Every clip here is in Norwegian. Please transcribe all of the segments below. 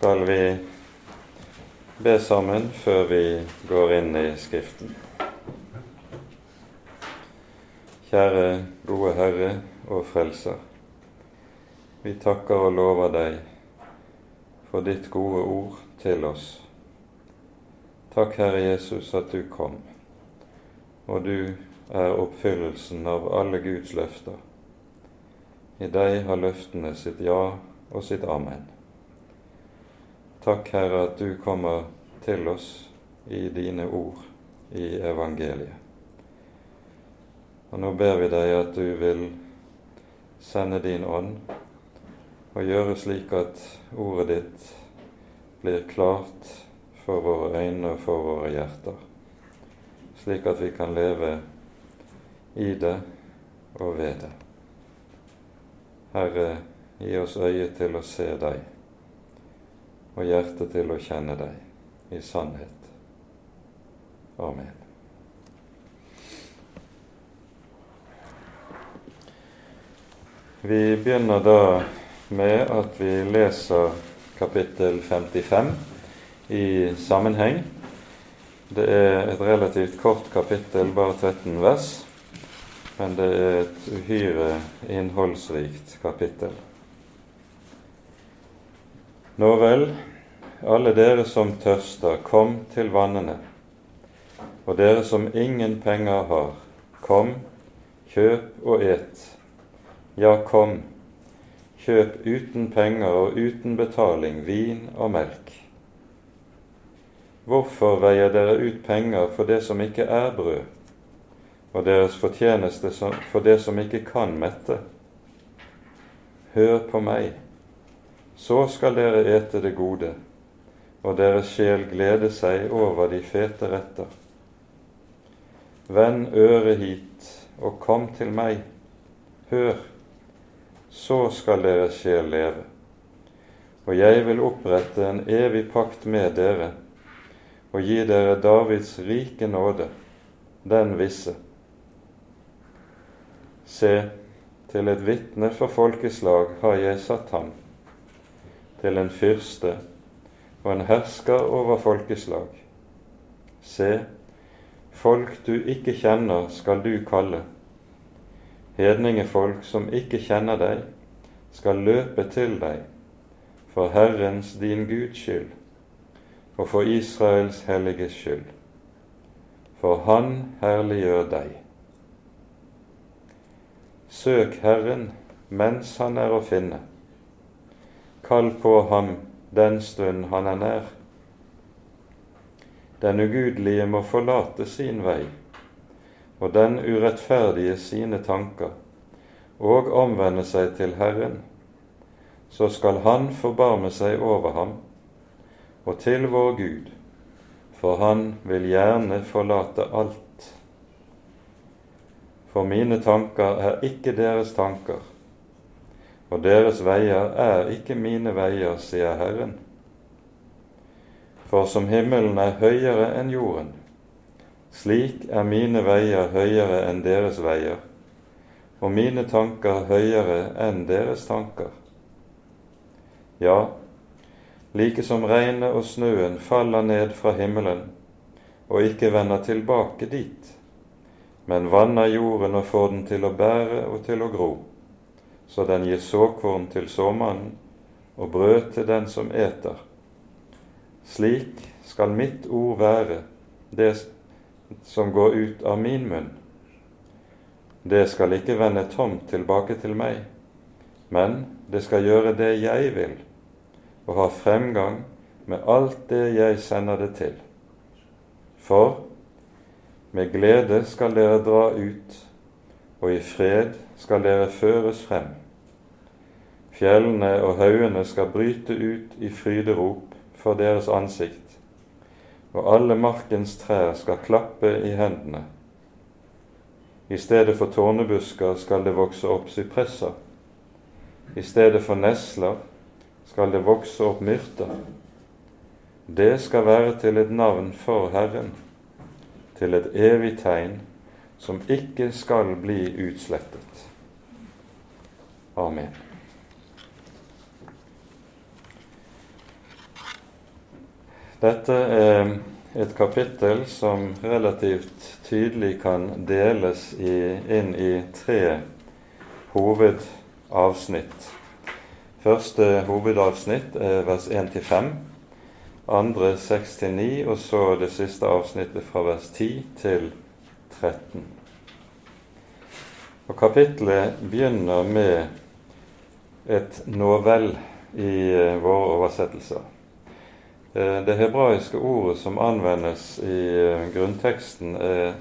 skal vi be sammen før vi går inn i Skriften. Kjære gode Herre og Frelser. Vi takker og lover deg for ditt gode ord til oss. Takk, Herre Jesus, at du kom, og du er oppfyllelsen av alle Guds løfter. I deg har løftene sitt ja og sitt amen. Takk, Herre, at du kommer til oss i dine ord i evangeliet. Og nå ber vi deg at du vil sende din ånd og gjøre slik at ordet ditt blir klart for våre øyne og for våre hjerter, slik at vi kan leve i det og ved det. Herre, gi oss øye til å se deg og hjerte til å kjenne deg i sannhet. Amen. Vi begynner da med at vi leser kapittel 55 i sammenheng. Det er et relativt kort kapittel, bare 13 vers, men det er et uhyre innholdsrikt kapittel. Nå vel, alle dere som tørster, kom til vannene, og dere som ingen penger har, kom, kjøp og et. Ja, kom, kjøp uten penger og uten betaling vin og melk. Hvorfor veier dere ut penger for det som ikke er brød, og deres fortjeneste for det som ikke kan mette? Hør på meg, så skal dere ete det gode, og deres sjel glede seg over de fete retter. Vend øret hit og kom til meg, hør så skal deres sjel leve. Og jeg vil opprette en evig pakt med dere og gi dere Davids rike nåde, den visse. Se, til et vitne for folkeslag har jeg satt ham, til en fyrste og en hersker over folkeslag. Se, folk du ikke kjenner, skal du kalle Hedningefolk som ikke kjenner deg, skal løpe til deg for Herrens din Guds skyld og for Israels helliges skyld. For Han herliggjør deg. Søk Herren mens Han er å finne. Kall på Ham den stund Han er nær. Den ugudelige må forlate sin vei og den urettferdige sine tanker, og omvende seg til Herren, så skal Han forbarme seg over ham og til vår Gud, for Han vil gjerne forlate alt. For mine tanker er ikke deres tanker, og deres veier er ikke mine veier, sier Herren. For som himmelen er høyere enn jorden, slik er mine veier høyere enn deres veier, og mine tanker høyere enn deres tanker. Ja, like som regnet og snøen faller ned fra himmelen og ikke vender tilbake dit, men vanner jorden og får den til å bære og til å gro, så den gir såkorn til såmannen og brød til den som eter. Slik skal mitt ord være, det som går ut av min munn, det skal ikke vende tomt tilbake til meg, men det skal gjøre det jeg vil, og ha fremgang med alt det jeg sender det til. For med glede skal dere dra ut, og i fred skal dere føres frem. Fjellene og haugene skal bryte ut i fryderop for deres ansikt og alle markens trær skal klappe i hendene. I stedet for tårnebusker skal det vokse opp sypresser. I stedet for nesler skal det vokse opp myrter. Det skal være til et navn for Herren, til et evig tegn som ikke skal bli utslettet. Amen. Dette er et kapittel som relativt tydelig kan deles i, inn i tre hovedavsnitt. Første hovedavsnitt er vers 1-5, andre 6-9, og så det siste avsnittet fra vers 10 til 13. Og Kapittelet begynner med et novell i eh, våre oversettelser. Eh, det hebraiske ordet som anvendes i eh, grunnteksten, er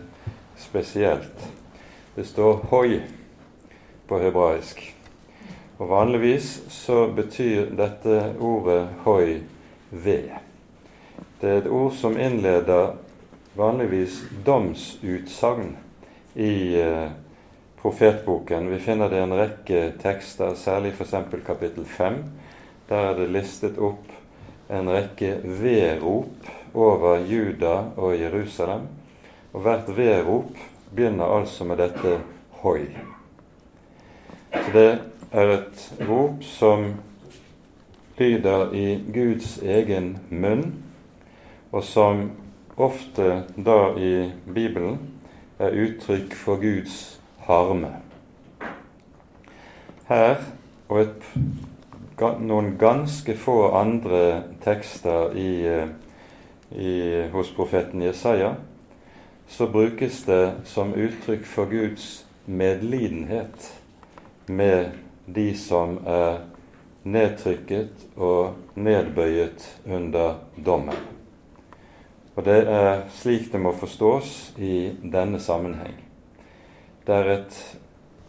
spesielt. Det står 'hoi' på hebraisk. Og Vanligvis så betyr dette ordet 'hoi' ved. Det er et ord som innleder vanligvis domsutsagn i eh, profetboken. Vi finner det i en rekke tekster, særlig f.eks. kapittel 5. Der er det listet opp en rekke vedrop over Juda og Jerusalem. Og hvert vedrop begynner altså med dette hoi. Så det er et rop som lyder i Guds egen munn, og som ofte da i Bibelen er uttrykk for Guds harme. Her og et noen ganske få andre tekster i, eh, i, hos profeten Jesaja, så brukes det som uttrykk for Guds medlidenhet med de som er nedtrykket og nedbøyet under dommen. Og det er slik det må forstås i denne sammenheng. Det er et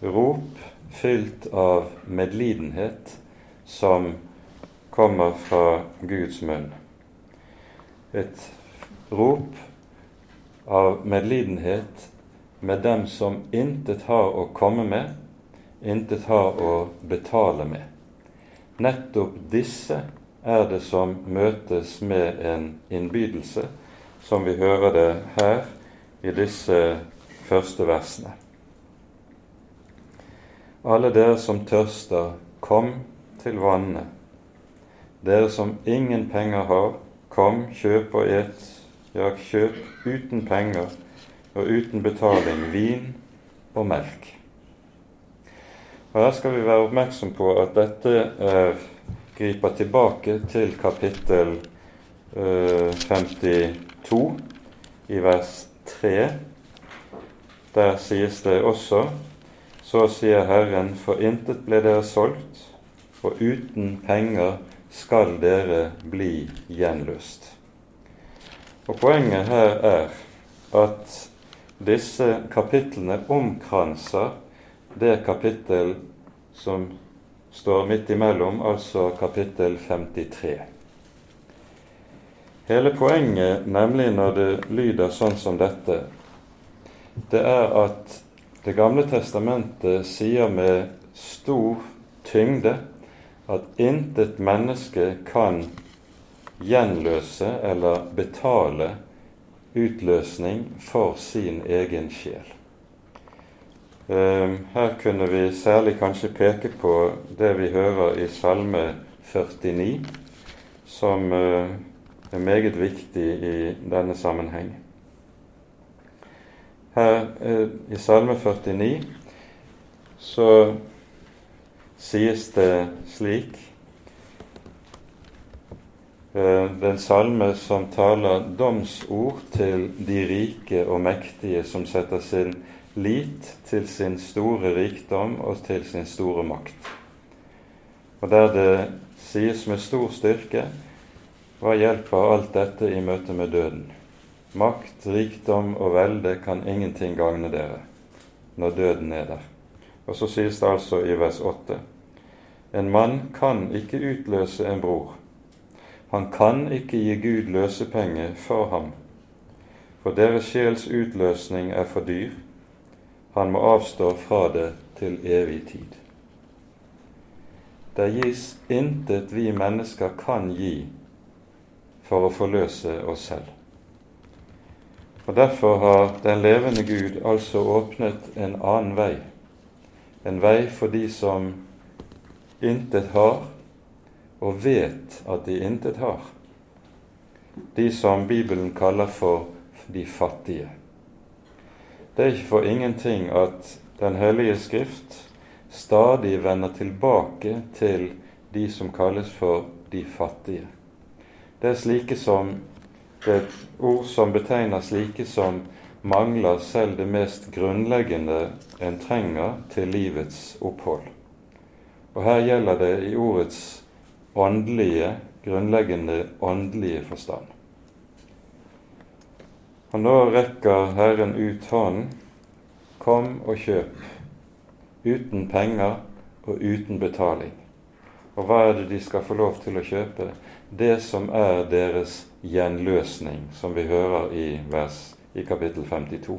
rop fylt av medlidenhet som kommer fra Guds munn. Et rop av medlidenhet med dem som intet har å komme med, intet har å betale med. Nettopp disse er det som møtes med en innbydelse, som vi hører det her i disse første versene. Alle dere som tørster, kom til vannet. Dere som ingen penger har, kom, kjøp og et, ja, kjøp uten penger og uten betaling vin og melk. Og Her skal vi være oppmerksom på at dette er, griper tilbake til kapittel eh, 52 i vers 3. Der sies det også så sier Herren, for intet ble dere solgt, og uten penger skal dere bli gjenløst. Og Poenget her er at disse kapitlene omkranser det kapittel som står midt imellom, altså kapittel 53. Hele poenget, nemlig når det lyder sånn som dette, det er at Det gamle testamentet sier med stor tyngde at intet menneske kan gjenløse eller betale utløsning for sin egen sjel. Ehm, her kunne vi særlig kanskje peke på det vi hører i Salme 49, som eh, er meget viktig i denne sammenheng. Her eh, i Salme 49 så sies det slik eh, Den salme som taler domsord til de rike og mektige som setter sin lit til sin store rikdom og til sin store makt. Og der det sies med stor styrke hva hjelper alt dette i møte med døden? Makt, rikdom og velde kan ingenting gagne dere når døden er der. Og så sies det altså i vers 8.: En mann kan ikke utløse en bror. Han kan ikke gi Gud løsepenge for ham, for deres sjels utløsning er for dyr. Han må avstå fra det til evig tid. Det gis intet vi mennesker kan gi for å forløse oss selv. Og Derfor har den levende Gud altså åpnet en annen vei en vei for de som intet har, og vet at de intet har. de som Bibelen kaller for de fattige. Det er ikke for ingenting at Den hellige Skrift stadig vender tilbake til de som kalles for de fattige. Det er slike som det er et ord som betegner slike som mangler selv det mest grunnleggende en trenger til livets opphold. Og her gjelder det i ordets åndelige, grunnleggende åndelige forstand. Og nå rekker Herren ut hånden. Kom og kjøp, uten penger og uten betaling. Og hva er det de skal få lov til å kjøpe? Det som er deres gjenløsning, som vi hører i vers i kapittel 52.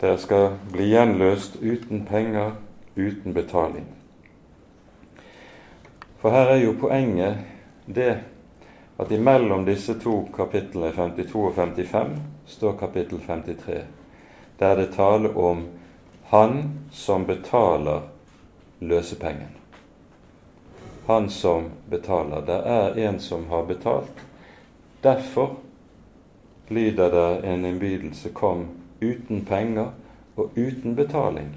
Dere skal bli gjenløst uten penger, uten betaling. For her er jo poenget det at imellom disse to kapitlene, 52 og 55, står kapittel 53, der det taler om Han som betaler løsepengen. Han som betaler. Det er en som har betalt. Derfor lyder det en innbydelse kom uten penger og uten betaling,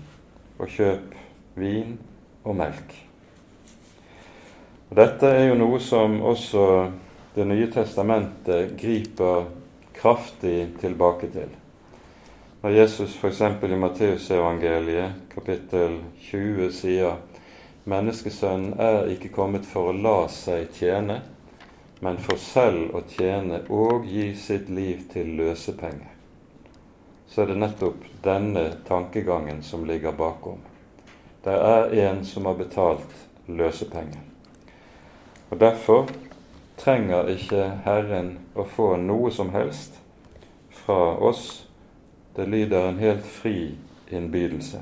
og kjøp vin og melk. Og Dette er jo noe som også Det nye testamentet griper kraftig tilbake til. Når Jesus f.eks. i Matteusevangeliet kapittel 20 sier Menneskesønnen er ikke kommet for å la seg tjene, men for selv å tjene og gi sitt liv til løsepenge, så er det nettopp denne tankegangen som ligger bakom. Det er en som har betalt løsepengen. Og Derfor trenger ikke Herren å få noe som helst fra oss. Det lyder en helt fri innbydelse.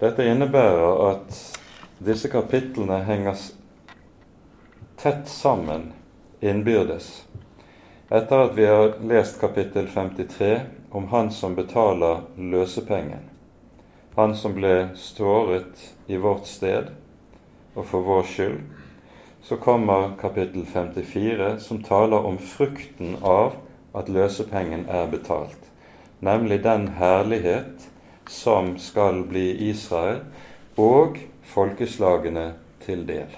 Dette innebærer at disse kapitlene henger tett sammen innbyrdes. Etter at vi har lest kapittel 53 om han som betaler løsepengen, han som ble ståret i vårt sted og for vår skyld, så kommer kapittel 54, som taler om frukten av at løsepengen er betalt, nemlig den herlighet som skal bli Israel, og folkeslagene til del.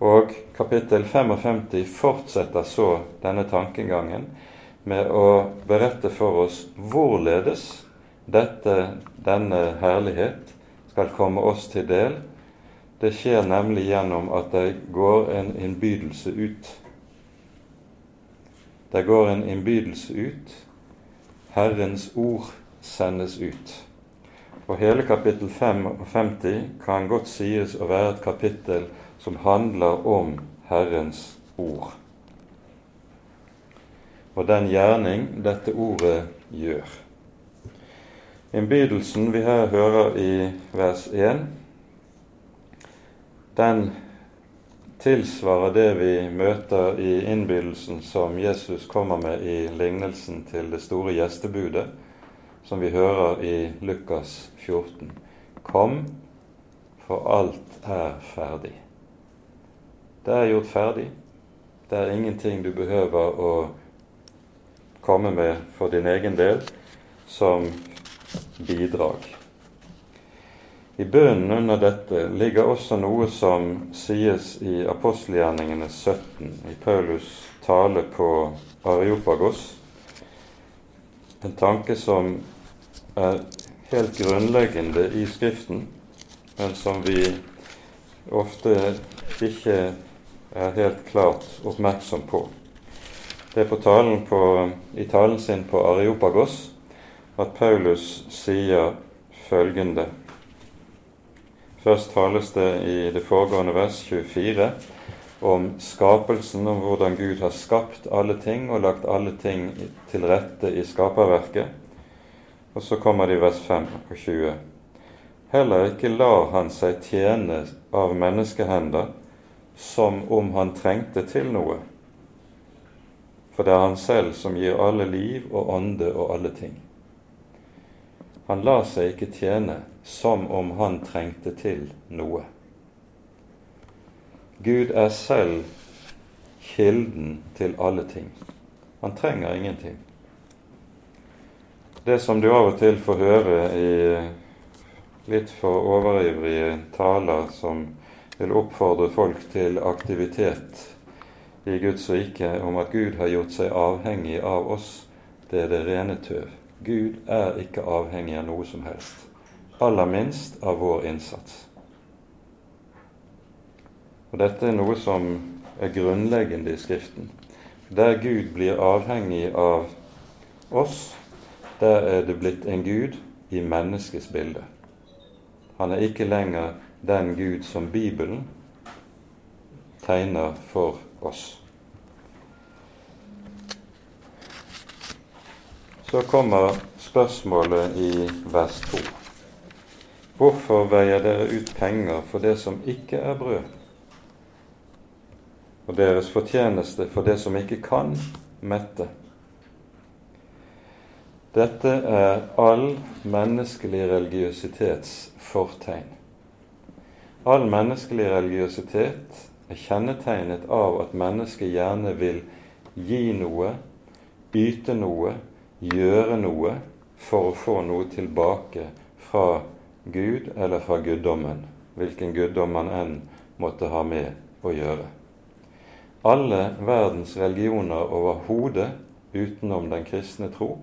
Og kapittel 55 fortsetter så denne tankegangen med å berette for oss hvorledes dette, denne herlighet skal komme oss til del. Det skjer nemlig gjennom at det går en innbydelse ut. Det går en innbydelse ut. Herrens ord sendes ut. Og hele kapittel 55 kan godt sies å være et kapittel som handler om Herrens ord. Og den gjerning dette ordet gjør. Innbydelsen vi her hører i vers 1, den tilsvarer det vi møter i innbydelsen som Jesus kommer med i lignelsen til det store gjestebudet, som vi hører i Lukas 14. Kom, for alt er ferdig. Det er gjort ferdig. Det er ingenting du behøver å komme med for din egen del som bidrag. I bønnen under dette ligger også noe som sies i apostelgjerningene 17, i Paulus tale på Areopagos. En tanke som er helt grunnleggende i Skriften, men som vi ofte ikke er helt klart oppmerksom på. Det er på talen på, i talen sin på Areopagos at Paulus sier følgende. Først tales det i det foregående vers 24 om skapelsen, om hvordan Gud har skapt alle ting og lagt alle ting til rette i skaperverket. Og så kommer det i vers 25. Heller ikke lar han seg tjene av menneskehender som om han trengte til noe. For det er han selv som gir alle liv og ånde og alle ting. Han lar seg ikke tjene som om han trengte til noe. Gud er selv kilden til alle ting. Han trenger ingenting. Det som du av og til får høre i litt for overivrige taler som vil oppfordre folk til aktivitet i Guds rike, om at Gud har gjort seg avhengig av oss, det er det rene tøv. Gud er ikke avhengig av noe som helst, aller minst av vår innsats. Og Dette er noe som er grunnleggende i Skriften. Der Gud blir avhengig av oss, der er det blitt en Gud i menneskets bilde. Han er ikke lenger den Gud som Bibelen tegner for oss. Så kommer spørsmålet i vers 2. Hvorfor veier dere ut penger for det som ikke er brød, og deres fortjeneste for det som ikke kan mette? Dette er all menneskelig religiøsitets fortegn. All menneskelig religiøsitet er kjennetegnet av at mennesket gjerne vil gi noe, yte noe, gjøre noe for å få noe tilbake fra Gud eller fra guddommen, hvilken guddom man enn måtte ha med å gjøre. Alle verdens religioner overhodet utenom den kristne tro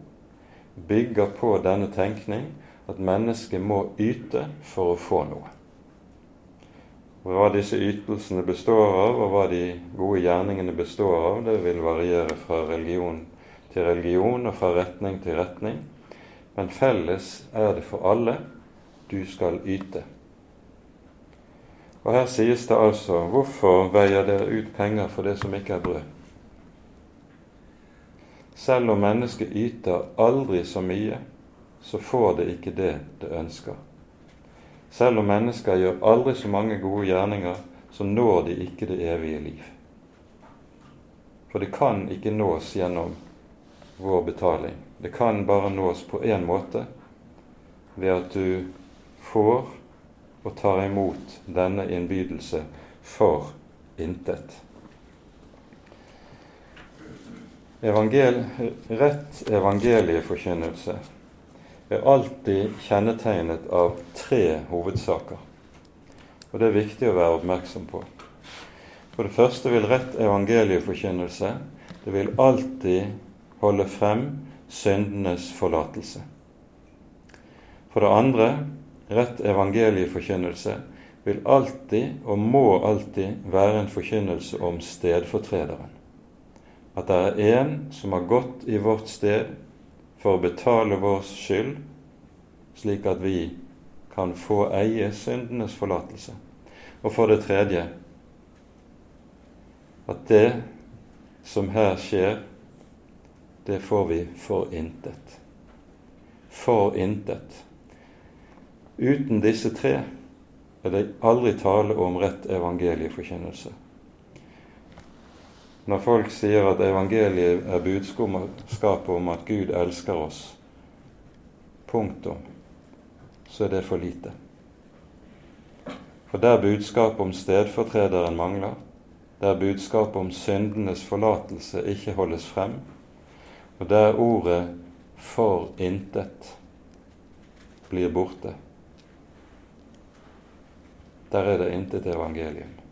bygger på denne tenkning at mennesket må yte for å få noe. Hva disse ytelsene består av, og hva de gode gjerningene består av, det vil variere fra religion til religion og fra retning til retning. Men felles er det for alle du skal yte. Og her sies det altså hvorfor veier dere ut penger for det som ikke er brød? Selv om mennesket yter aldri så mye, så får det ikke det det ønsker. Selv om mennesker gjør aldri så mange gode gjerninger, så når de ikke det evige liv. For det kan ikke nås gjennom vår betaling. Det kan bare nås på én måte, ved at du får og tar imot denne innbydelse for intet. Evangel, rett evangelieforkynnelse er alltid kjennetegnet av tre hovedsaker. Og det er viktig å være oppmerksom på. For det første vil rett evangelieforkynnelse det vil alltid holde frem syndenes forlatelse. For det andre rett evangelieforkynnelse vil alltid og må alltid være en forkynnelse om stedfortrederen at det er en som har gått i vårt sted for å betale vår skyld, slik at vi kan få eie syndenes forlatelse. Og for det tredje at det som her skjer, det får vi for intet. For intet. Uten disse tre er det aldri tale om rett evangelieforkynnelse. Når folk sier at evangeliet er budskapet om at Gud elsker oss, punktum, så er det for lite. For der budskapet om stedfortrederen mangler, der budskapet om syndenes forlatelse ikke holdes frem, og der ordet 'for intet' blir borte, der er det intet evangelium.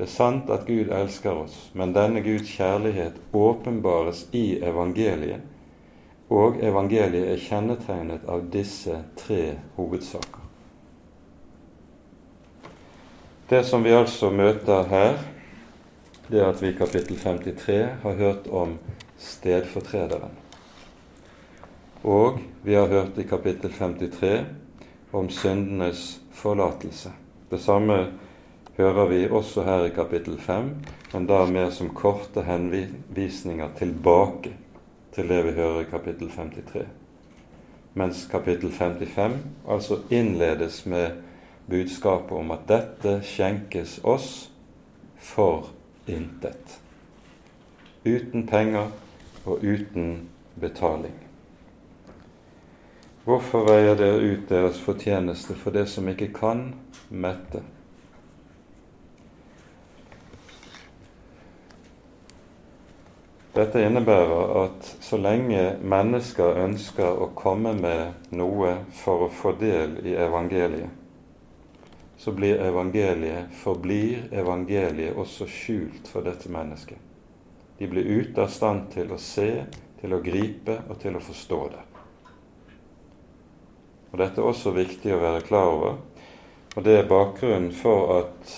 Det er sant at Gud elsker oss, men denne Guds kjærlighet åpenbares i evangeliet, og evangeliet er kjennetegnet av disse tre hovedsaker. Det som vi altså møter her, det er at vi i kapittel 53 har hørt om stedfortrederen. Og vi har hørt i kapittel 53 om syndenes forlatelse. Det samme hører vi også her i kapittel 5, men da mer som korte henvisninger tilbake til det vi hører i kapittel 53. Mens kapittel 55 altså innledes med budskapet om at dette skjenkes oss for intet. Uten penger og uten betaling. Hvorfor veier dere ut deres fortjeneste for det som ikke kan mette? Dette innebærer at så lenge mennesker ønsker å komme med noe for å få del i evangeliet, så blir evangeliet, forblir evangeliet også skjult for dette mennesket. De blir ute av stand til å se, til å gripe og til å forstå det. Og Dette er også viktig å være klar over, og det er bakgrunnen for at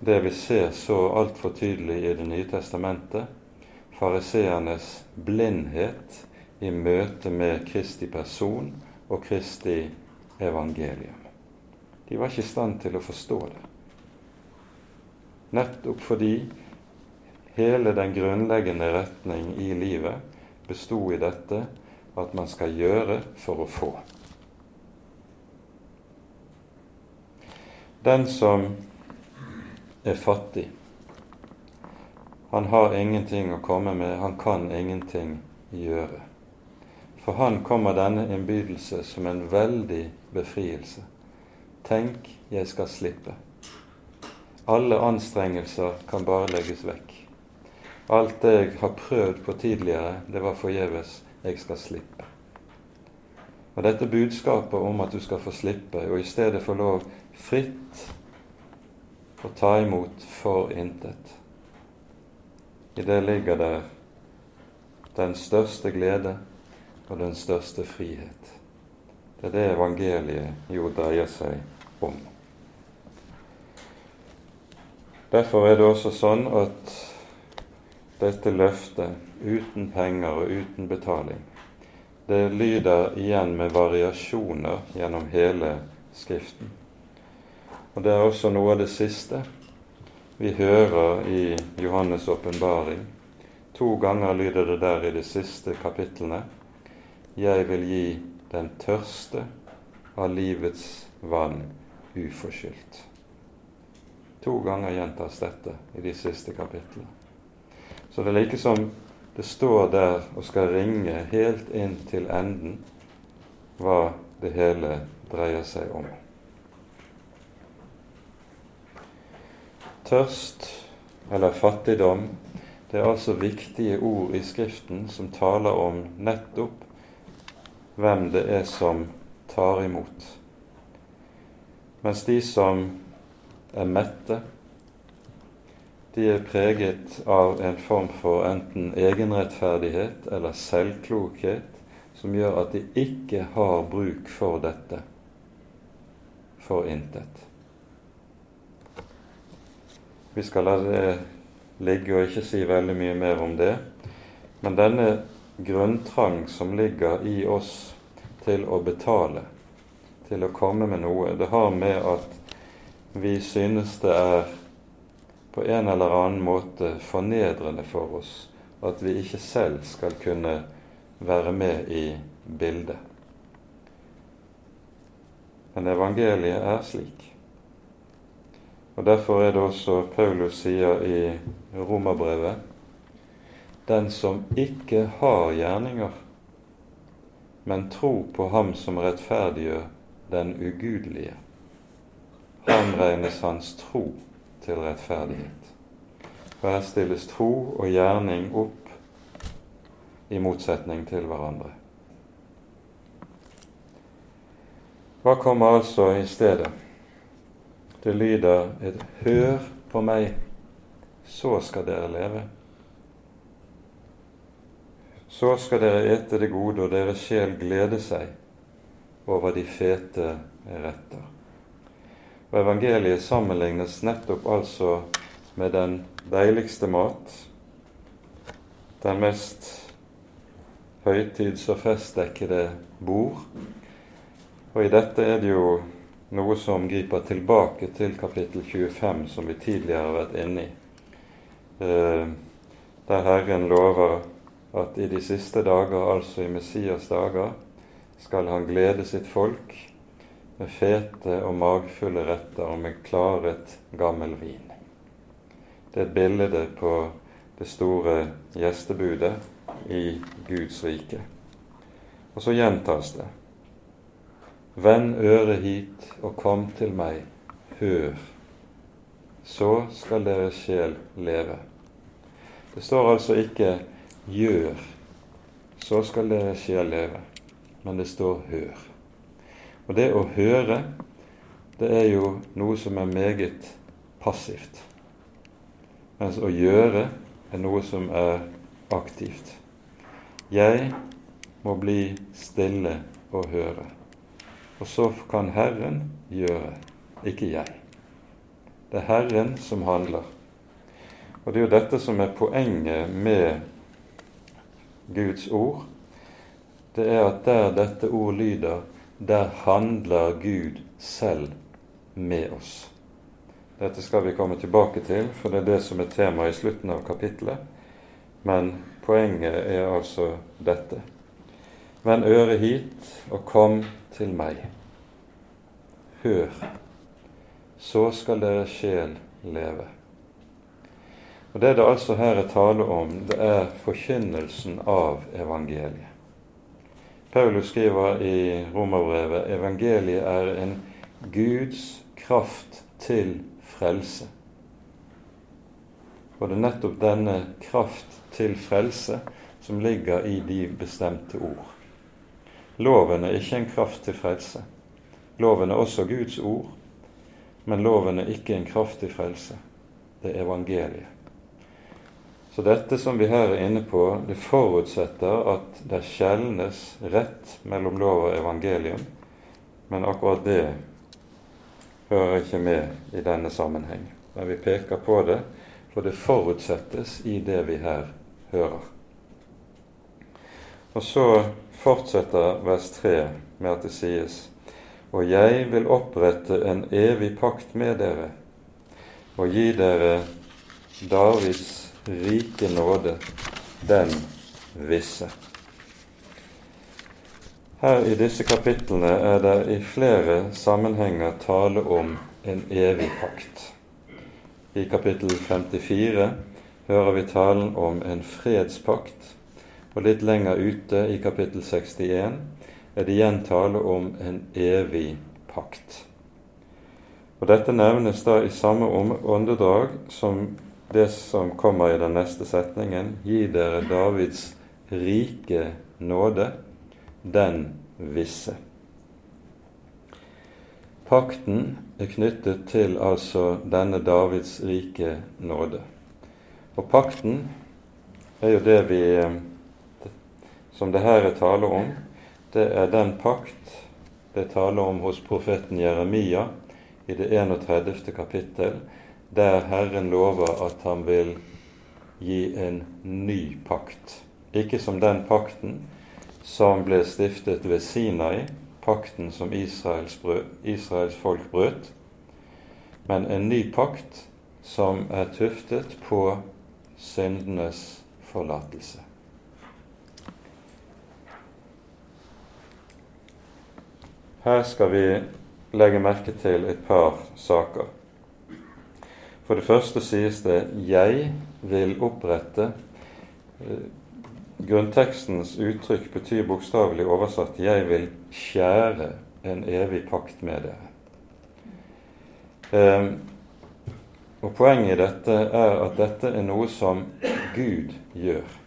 det vi ser så altfor tydelig i Det nye testamentet, fariseernes blindhet i møte med Kristi person og Kristi evangelium. De var ikke i stand til å forstå det. Nettopp fordi hele den grunnleggende retning i livet besto i dette at man skal gjøre for å få. Den som er fattig, han har ingenting å komme med, han kan ingenting gjøre. For han kommer denne innbydelse som en veldig befrielse. Tenk, jeg skal slippe. Alle anstrengelser kan bare legges vekk. Alt det jeg har prøvd på tidligere, det var forgjeves. Jeg skal slippe. Og dette budskapet om at du skal få slippe, og i stedet få lov fritt å ta imot for intet. I det ligger der den største glede og den største frihet. Det er det evangeliet jo dreier seg om. Derfor er det også sånn at dette løftet uten penger og uten betaling, det lyder igjen med variasjoner gjennom hele Skriften. Og det er også noe av det siste vi hører i Johannes' åpenbaring. To ganger lyder det der i de siste kapitlene Jeg vil gi den tørste av livets vann uforskyldt. To ganger gjentas dette i de siste kapitlene. Så det er like som det står der og skal ringe helt inn til enden hva det hele dreier seg om. Tørst eller fattigdom, det er altså viktige ord i Skriften som taler om nettopp hvem det er som tar imot. Mens de som er mette, de er preget av en form for enten egenrettferdighet eller selvklokhet som gjør at de ikke har bruk for dette for intet. Vi skal la det ligge og ikke si veldig mye mer om det. Men denne grunntrang som ligger i oss til å betale, til å komme med noe, det har med at vi synes det er på en eller annen måte fornedrende for oss at vi ikke selv skal kunne være med i bildet. Men evangeliet er slik. Og Derfor er det også Paulus sier i Romerbrevet den som ikke har gjerninger, men tro på ham som rettferdiggjør den ugudelige, han regnes hans tro til rettferdighet. Og her stilles tro og gjerning opp i motsetning til hverandre. Hva kommer altså i stedet? Det lyder et 'hør på meg, så skal dere leve'. Så skal dere ete det gode, og deres sjel glede seg over de fete retter. Og Evangeliet sammenlignes nettopp altså med den deiligste mat, den mest høytids- og festdekkede bord. Og i dette er det jo noe som griper tilbake til kapittel 25, som vi tidligere har vært inne i, eh, der Herren lover at i de siste dager, altså i Messias dager, skal han glede sitt folk med fete og magfulle retter og med klaret gammel vin. Det er et bilde på det store gjestebudet i Guds rike. Og så gjentas det. Vend øret hit og kom til meg, hør, så skal deres sjel leve. Det står altså ikke 'gjør, så skal deres sjel leve', men det står 'hør'. Og det å høre, det er jo noe som er meget passivt. Mens å gjøre er noe som er aktivt. Jeg må bli stille og høre. Og så kan Herren gjøre, ikke jeg. Det er Herren som handler. Og det er jo dette som er poenget med Guds ord. Det er at der dette ord lyder, der handler Gud selv med oss. Dette skal vi komme tilbake til, for det er det som er temaet i slutten av kapittelet. Men poenget er altså dette. Vend øret hit og kom til meg. Hør, så skal deres sjel leve. Og Det det altså her er tale om, det er forkynnelsen av evangeliet. Paulus skriver i romerbrevet evangeliet er en Guds kraft til frelse. Og det er nettopp denne kraft til frelse som ligger i de bestemte ord. Loven er ikke en kraft til frelse. Loven er også Guds ord, men loven er ikke en kraft til frelse. Det er evangeliet. Så dette som vi her er inne på, det forutsetter at det skjelnes rett mellom lov og evangelium, men akkurat det hører ikke med i denne sammenheng. Men vi peker på det, for det forutsettes i det vi her hører. Og så fortsetter vers 3 med at det sies Og jeg vil opprette en evig pakt med dere og gi dere Davids rike nåde, den visse. Her i disse kapitlene er det i flere sammenhenger tale om en evig pakt. I kapittel 54 hører vi talen om en fredspakt, og litt lenger ute i kapittel 61 er det igjen tale om en evig pakt. Og Dette nevnes da i samme åndedrag som det som kommer i den neste setningen, gi dere Davids rike nåde, den visse. Pakten er knyttet til altså denne Davids rike nåde. Og pakten er jo det vi Som det her er tale om, det er den pakt det taler om hos profeten Jeremia i det 31. kapittel, der Herren lover at han vil gi en ny pakt. Ikke som den pakten som ble stiftet ved Sinai, pakten som Israels, brød, Israels folk brøt, men en ny pakt som er tuftet på syndenes forlatelse. Her skal vi legge merke til et par saker. For det første sies det 'jeg vil opprette'. Grunntekstens uttrykk betyr bokstavelig oversatt 'jeg vil skjære en evig pakt med dere'. Eh, og Poenget i dette er at dette er noe som Gud gjør.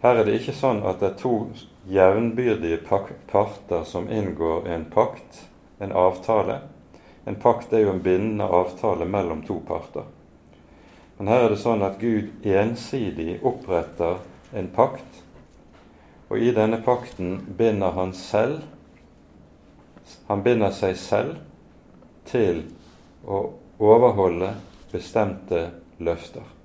Her er det ikke sånn at det er to jevnbyrdige parter som inngår en pakt, en avtale. En pakt er jo en bindende avtale mellom to parter. Men her er det sånn at Gud ensidig oppretter en pakt, og i denne pakten binder han selv Han binder seg selv til å overholde bestemte løfter.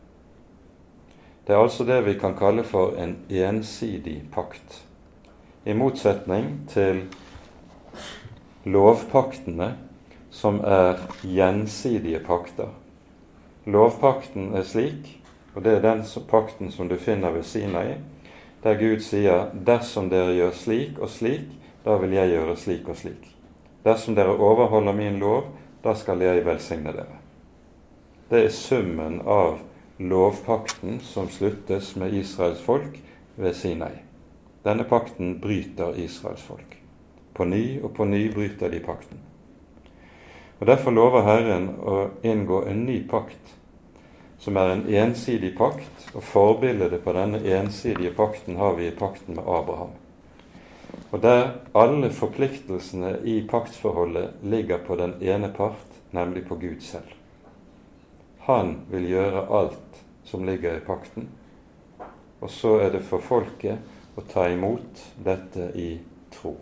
Det er altså det vi kan kalle for en ensidig pakt. I motsetning til lovpaktene som er gjensidige pakter. Lovpakten er slik, og det er den pakten som du finner ved Sinai, der Gud sier 'dersom dere gjør slik og slik, da vil jeg gjøre slik og slik'. Dersom dere overholder min lov, da skal jeg velsigne dere. Det er summen av lovpakten som sluttes med Israels folk ved Sinai. Denne pakten bryter Israels folk. På ny og på ny bryter de pakten. Og Derfor lover Herren å inngå en ny pakt, som er en ensidig pakt, og forbildet på denne ensidige pakten har vi i pakten med Abraham. Og der alle forpliktelsene i paktsforholdet ligger på den ene part, nemlig på Gud selv. Han vil gjøre alt som ligger i pakten, og så er det for folket å ta imot dette i tro.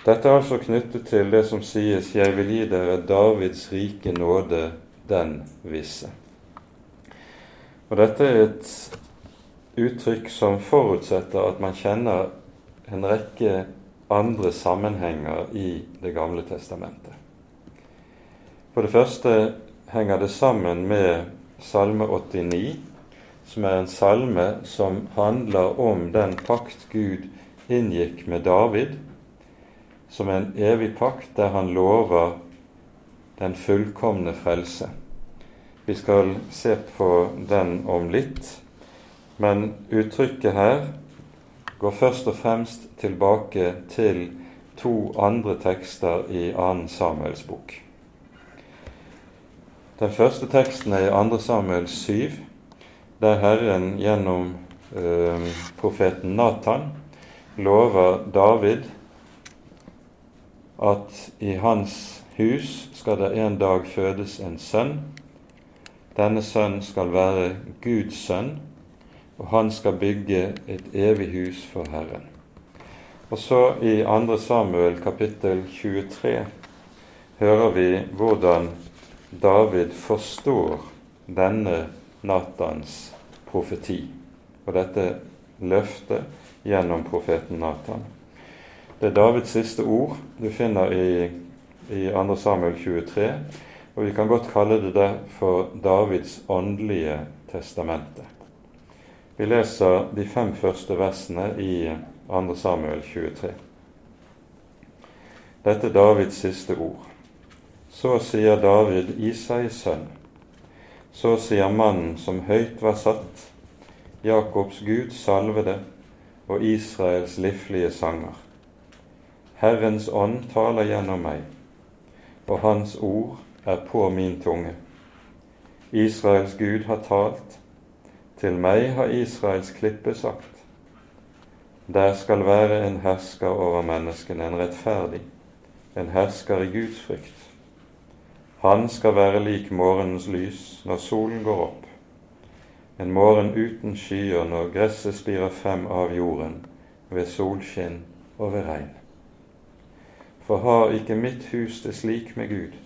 Dette er altså knyttet til det som sies 'Jeg vil gi dere Davids rike nåde, den visse'. Og Dette er et uttrykk som forutsetter at man kjenner en rekke andre sammenhenger i Det gamle testamentet. For det første henger det sammen med Salme 89, som er en salme som handler om den pakt Gud inngikk med David som en evig pakt der han lover den fullkomne frelse. Vi skal se på den om litt, men uttrykket her går først og fremst tilbake til to andre tekster i 2. Samuels bok. Den første teksten er i 2. Samuel 7, der Herren gjennom eh, profeten Natan lover David at i hans hus skal det en dag fødes en sønn. Denne sønn skal være Guds sønn, og han skal bygge et evig hus for Herren. Og så i 2. Samuel kapittel 23 hører vi hvordan David forstår denne Natans profeti og dette løftet gjennom profeten Natan. Det er Davids siste ord du finner i, i 2. Samuel 23, og vi kan godt kalle det det for Davids åndelige testamente. Vi leser de fem første versene i 2. Samuel 23. Dette er Davids siste ord. Så sier David, Isais sønn, så sier mannen som høyt var satt, Jakobs Gud salvede og Israels livlige sanger. Herrens ånd taler gjennom meg, og Hans ord er på min tunge. Israels Gud har talt, til meg har Israels klippe sagt. Der skal være en hersker over menneskene, en rettferdig, en hersker i Guds frykt. Han skal være lik morgenens lys når solen går opp, en morgen uten skyer når gresset spirer frem av jorden, ved solskinn og ved regn. For har ikke mitt hus det slik med Gud?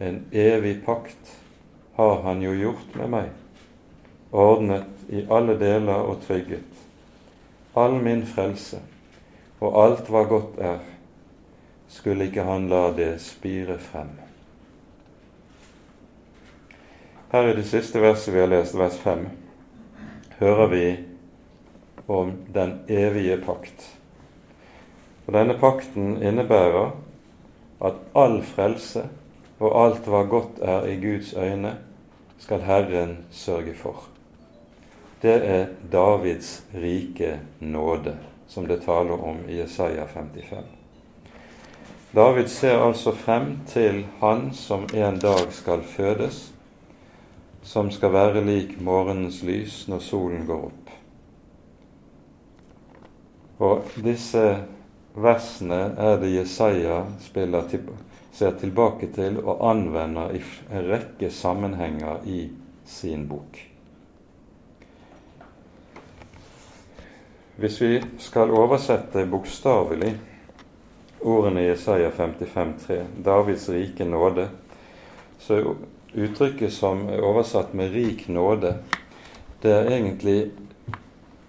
En evig pakt har Han jo gjort med meg, ordnet i alle deler og trygget. All min frelse og alt hva godt er, skulle ikke Han la det spire frem. Her i det siste verset vi har lest, vers 5, hører vi om den evige pakt. Og Denne pakten innebærer at all frelse og alt hva godt er i Guds øyne, skal Herren sørge for. Det er Davids rike nåde, som det taler om i Jesaja 55. David ser altså frem til Han som en dag skal fødes, som skal være lik morgenens lys når solen går opp. Og disse versene er det Jesaja til, ser tilbake til og anvender i en rekke sammenhenger i sin bok. Hvis vi skal oversette bokstavelig ordene i Jesaja 55,3, Davids rike nåde, så uttrykket som er oversatt med 'rik nåde', det er egentlig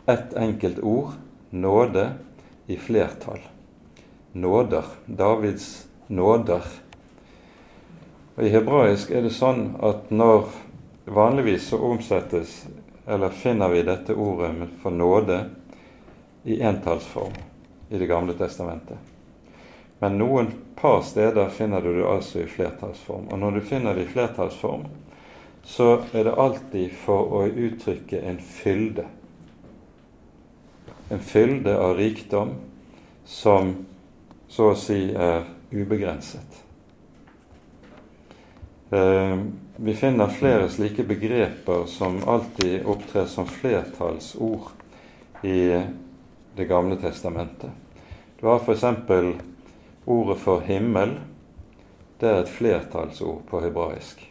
ett enkelt ord, nåde, i flertall nåder. Davids nåder. Og I hebraisk er det sånn at når vanligvis så omsettes, eller finner vi dette ordet for nåde i entallsform i Det gamle testamentet. Men noen par steder finner du det altså i flertallsform. Og når du finner det i flertallsform, så er det alltid for å uttrykke en fylde. En fylde av rikdom som så å si er ubegrenset. Eh, vi finner flere slike begreper som alltid opptrer som flertallsord i Det gamle testamentet. Du har f.eks. ordet for himmel. Det er et flertallsord på hebraisk.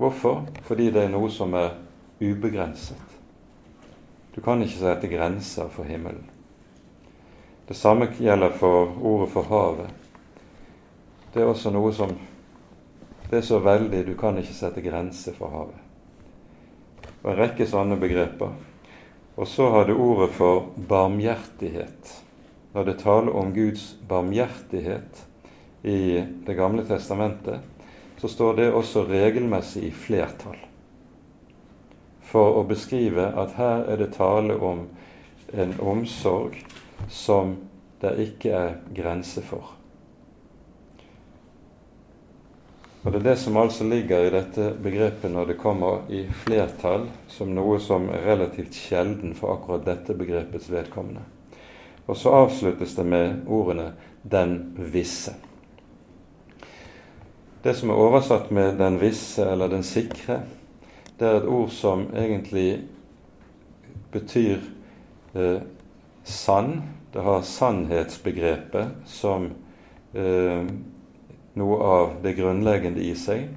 Hvorfor? Fordi det er noe som er ubegrenset. Du kan ikke sette grenser for himmelen. Det samme gjelder for ordet for havet. Det er også noe som Det er så veldig, du kan ikke sette grenser for havet. Og en rekke sånne begreper. Og så har du ordet for barmhjertighet. Når det taler om Guds barmhjertighet i Det gamle testamentet, så står det også regelmessig i flertall. For å beskrive at her er det tale om en omsorg som det ikke er grense for. Og Det er det som altså ligger i dette begrepet når det kommer i flertall, som noe som er relativt sjelden for akkurat dette begrepets vedkommende. Og så avsluttes det med ordene 'den visse'. Det som er oversatt med 'den visse' eller 'den sikre', det er et ord som egentlig betyr eh, sann. Det har sannhetsbegrepet som eh, noe av det grunnleggende i seg.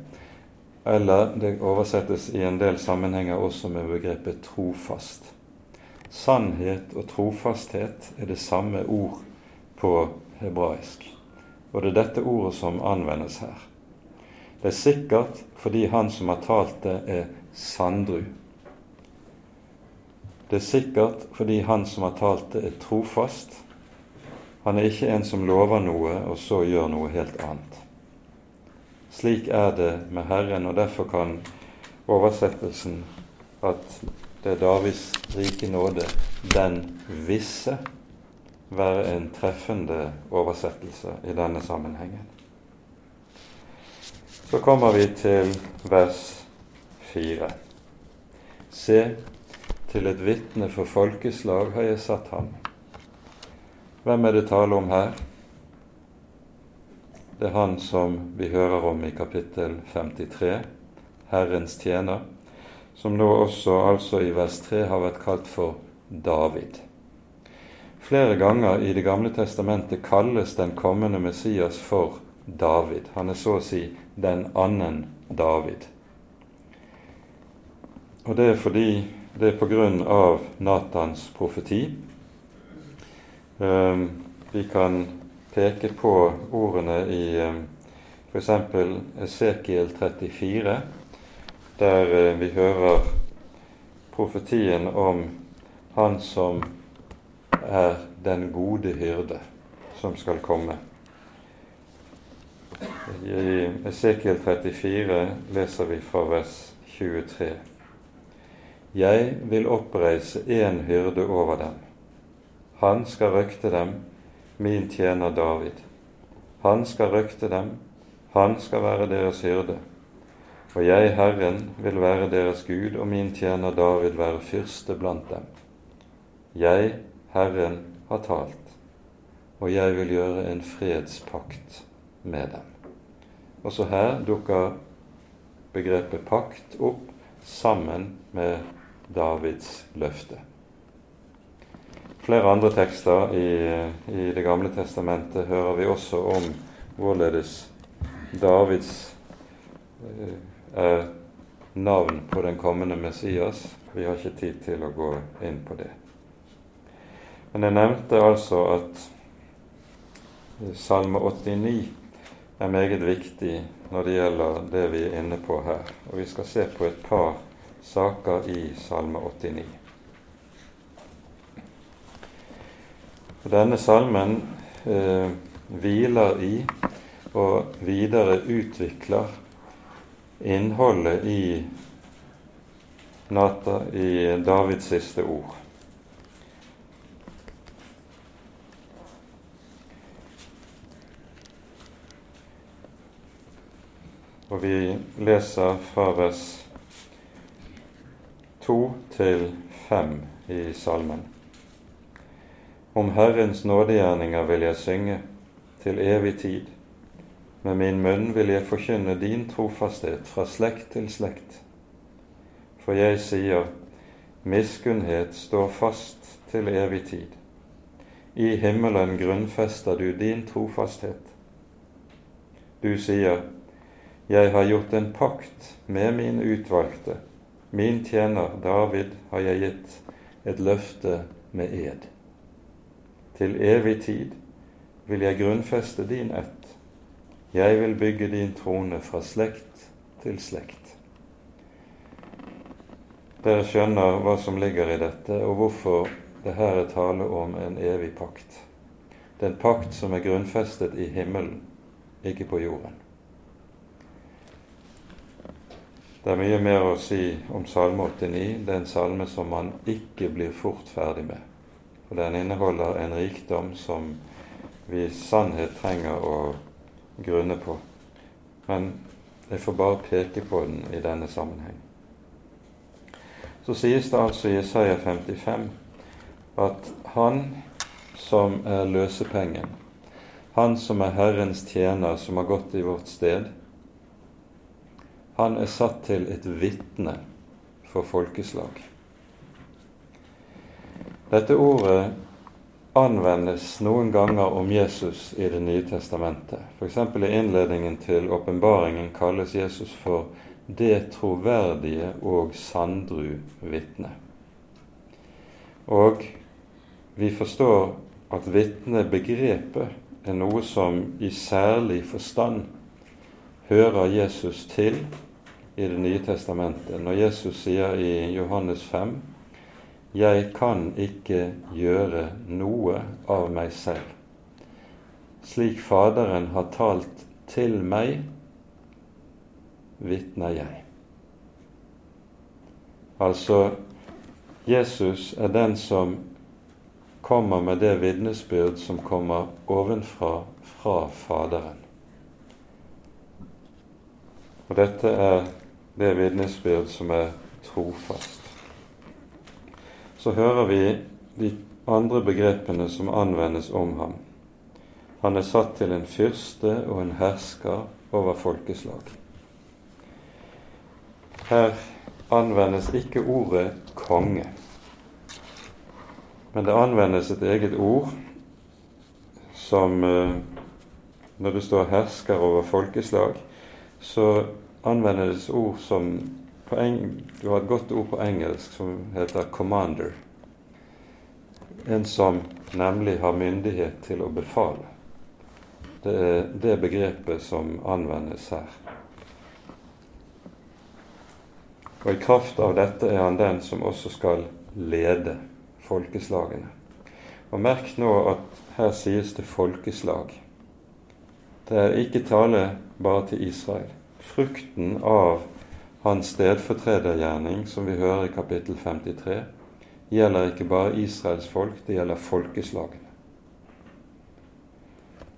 Eller det oversettes i en del sammenhenger også med begrepet trofast. Sannhet og trofasthet er det samme ord på hebraisk. Og det er dette ordet som anvendes her. Det er sikkert fordi han som har talt det, er sandru. Det er sikkert fordi han som har talt det, er trofast. Han er ikke en som lover noe og så gjør noe helt annet. Slik er det med Herren, og derfor kan oversettelsen at det er Davids rike nåde, den visse, være en treffende oversettelse i denne sammenhengen. Så kommer vi til vers fire. Se, til et vitne for folkeslag har jeg satt ham. Hvem er det tale om her? Det er han som vi hører om i kapittel 53, Herrens tjener, som nå også altså i vers 3 har vært kalt for David. Flere ganger i Det gamle testamentet kalles den kommende Messias for David. Han er så å si den annen David. Og det er fordi det er på grunn av Natans profeti. Ehm, vi kan peke på ordene i eh, f.eks. Esekiel 34, der eh, vi hører profetien om Han som er den gode hyrde, som skal komme. I Esekiel 34 leser vi fra vers 23. Jeg vil oppreise én hyrde over dem. Han skal røkte dem min tjener David. Han skal røkte dem, han skal være deres hyrde. Og jeg, Herren, vil være deres Gud, og min tjener David være fyrste blant dem. Jeg, Herren, har talt, og jeg vil gjøre en fredspakt med dem. Også her dukker begrepet pakt opp sammen med Davids løfte. Flere andre tekster i, i Det gamle testamentet hører vi også om hvorledes Davids eh, er navn på den kommende Messias. Vi har ikke tid til å gå inn på det. Men jeg nevnte altså at Salme 89 er meget viktig når det gjelder det vi er inne på her. Og vi skal se på et par saker i Salme 89. Og Denne salmen eh, hviler i og videre utvikler innholdet i, Nata, i Davids siste ord. Og vi leser fra vers to til fem i salmen. Om Herrens nådegjerninger vil jeg synge til evig tid. Med min munn vil jeg forkynne din trofasthet fra slekt til slekt. For jeg sier, miskunnhet står fast til evig tid. I himmelen grunnfester du din trofasthet. Du sier, jeg har gjort en pakt med min utvalgte. Min tjener David har jeg gitt et løfte med ed. Til evig tid vil jeg grunnfeste din ett. Jeg vil bygge din trone fra slekt til slekt. Dere skjønner hva som ligger i dette, og hvorfor det her er tale om en evig pakt. Det er en pakt som er grunnfestet i himmelen, ikke på jorden. Det er mye mer å si om Salme 89. Det er en salme som man ikke blir fort ferdig med. For den inneholder en rikdom som vi i sannhet trenger å grunne på. Men jeg får bare peke på den i denne sammenheng. Så sies det altså i Isaiah 55 at han som er løsepengen, han som er Herrens tjener, som har gått i vårt sted, han er satt til et vitne for folkeslag. Dette ordet anvendes noen ganger om Jesus i Det nye testamentet. F.eks. i innledningen til åpenbaringen kalles Jesus for det troverdige og sandru vitne. Og vi forstår at vitnebegrepet er noe som i særlig forstand hører Jesus til i Det nye testamentet. Når Jesus sier i Johannes 5 jeg kan ikke gjøre noe av meg selv. Slik Faderen har talt til meg, vitner jeg. Altså, Jesus er den som kommer med det vitnesbyrd som kommer ovenfra fra Faderen. Og dette er det vitnesbyrd som er trofast. Så hører vi de andre begrepene som anvendes om ham. Han er satt til en fyrste og en hersker over folkeslag. Her anvendes ikke ordet konge, men det anvendes et eget ord som eh, Når det står 'hersker over folkeslag', så anvendes ord som Du har et godt ord på engelsk som heter 'commander'. En som nemlig har myndighet til å befale. Det er det begrepet som anvendes her. Og i kraft av dette er han den som også skal lede folkeslagene. Og merk nå at her sies det folkeslag. Det er ikke tale bare til Israel frukten av hans stedfortredergjerning, som vi hører i kapittel 53, gjelder ikke bare Israels folk, det gjelder folkeslagene.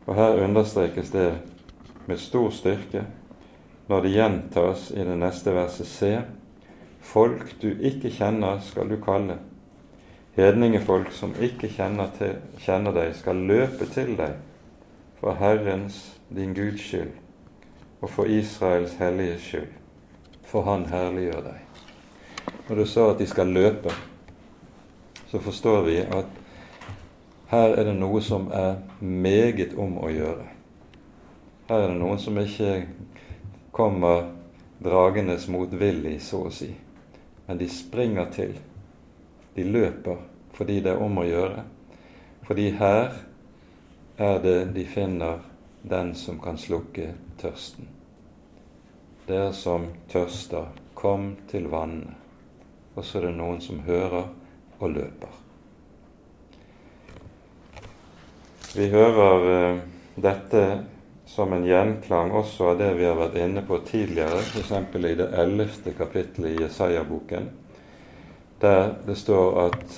Og her understrekes det med stor styrke når det gjentas i det neste verset C. folk du ikke kjenner, skal du kalle. Hedningefolk som ikke kjenner, til, kjenner deg, skal løpe til deg for Herrens, din Guds skyld og for Israels hellige skyld, for Han herliggjør deg. Når du sa at de skal løpe, så forstår vi at her er det noe som er meget om å gjøre. Her er det noen som ikke kommer dragenes motvillig, så å si. Men de springer til. De løper fordi det er om å gjøre. Fordi her er det de finner den som kan slukke tørsten. Dere som tørster, kom til vannet. Og så er det noen som hører og løper. Vi hører eh, dette som en gjenklang også av det vi har vært inne på tidligere, f.eks. i det ellevte kapittelet i Jesaja-boken, der det står at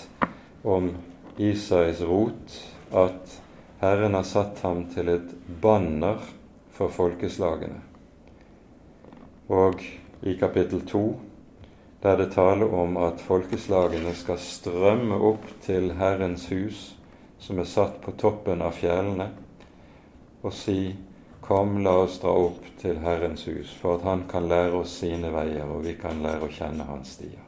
om Isais rot at Herren har satt ham til et banner for folkeslagene. Og i kapittel to, der det taler om at folkeslagene skal strømme opp til Herrens hus, som er satt på toppen av fjellene, og si:" Kom, la oss dra opp til Herrens hus, for at Han kan lære oss sine veier, og vi kan lære å kjenne Hans stier.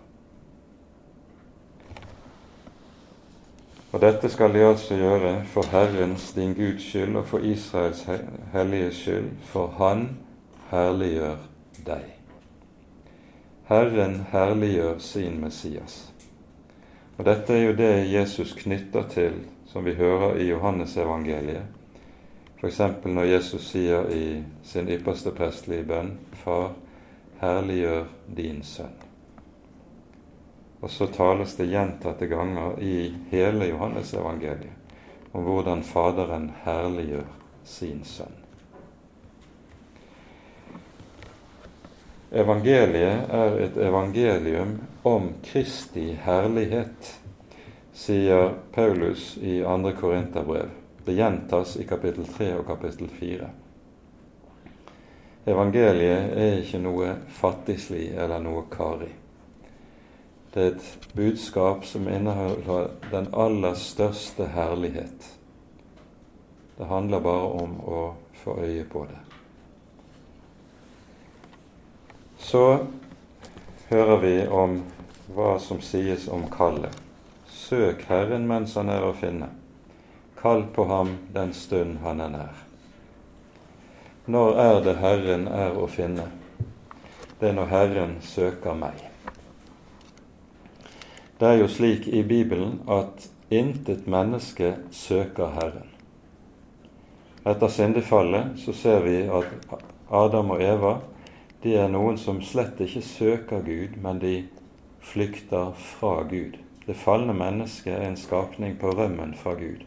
Og dette skal de altså gjøre for Herrens, din Guds skyld, og for Israels hellige skyld, for Han herliggjør deg. Herren herliggjør sin Messias. Og Dette er jo det Jesus knytter til, som vi hører i Johannesevangeliet, F.eks. når Jesus sier i sin ypperste prestelige bønn Far, herliggjør din sønn. Og så tales det gjentatte ganger i hele Johannesevangeliet om hvordan Faderen herliggjør sin sønn. Evangeliet er et evangelium om Kristi herlighet, sier Paulus i 2. Korinterbrev. Det gjentas i kapittel 3 og kapittel 4. Evangeliet er ikke noe fattigslig eller noe karig. Det er et budskap som inneholder den aller største herlighet. Det handler bare om å få øye på det. Så hører vi om hva som sies om kallet. Søk Herren mens han er å finne. Kall på ham den stund han er nær. Når er det Herren er å finne? Det er når Herren søker meg. Det er jo slik i Bibelen at intet menneske søker Herren. Etter syndefallet så ser vi at Adam og Eva de er noen som slett ikke søker Gud, men de flykter fra Gud. Det falne mennesket er en skapning på rømmen fra Gud.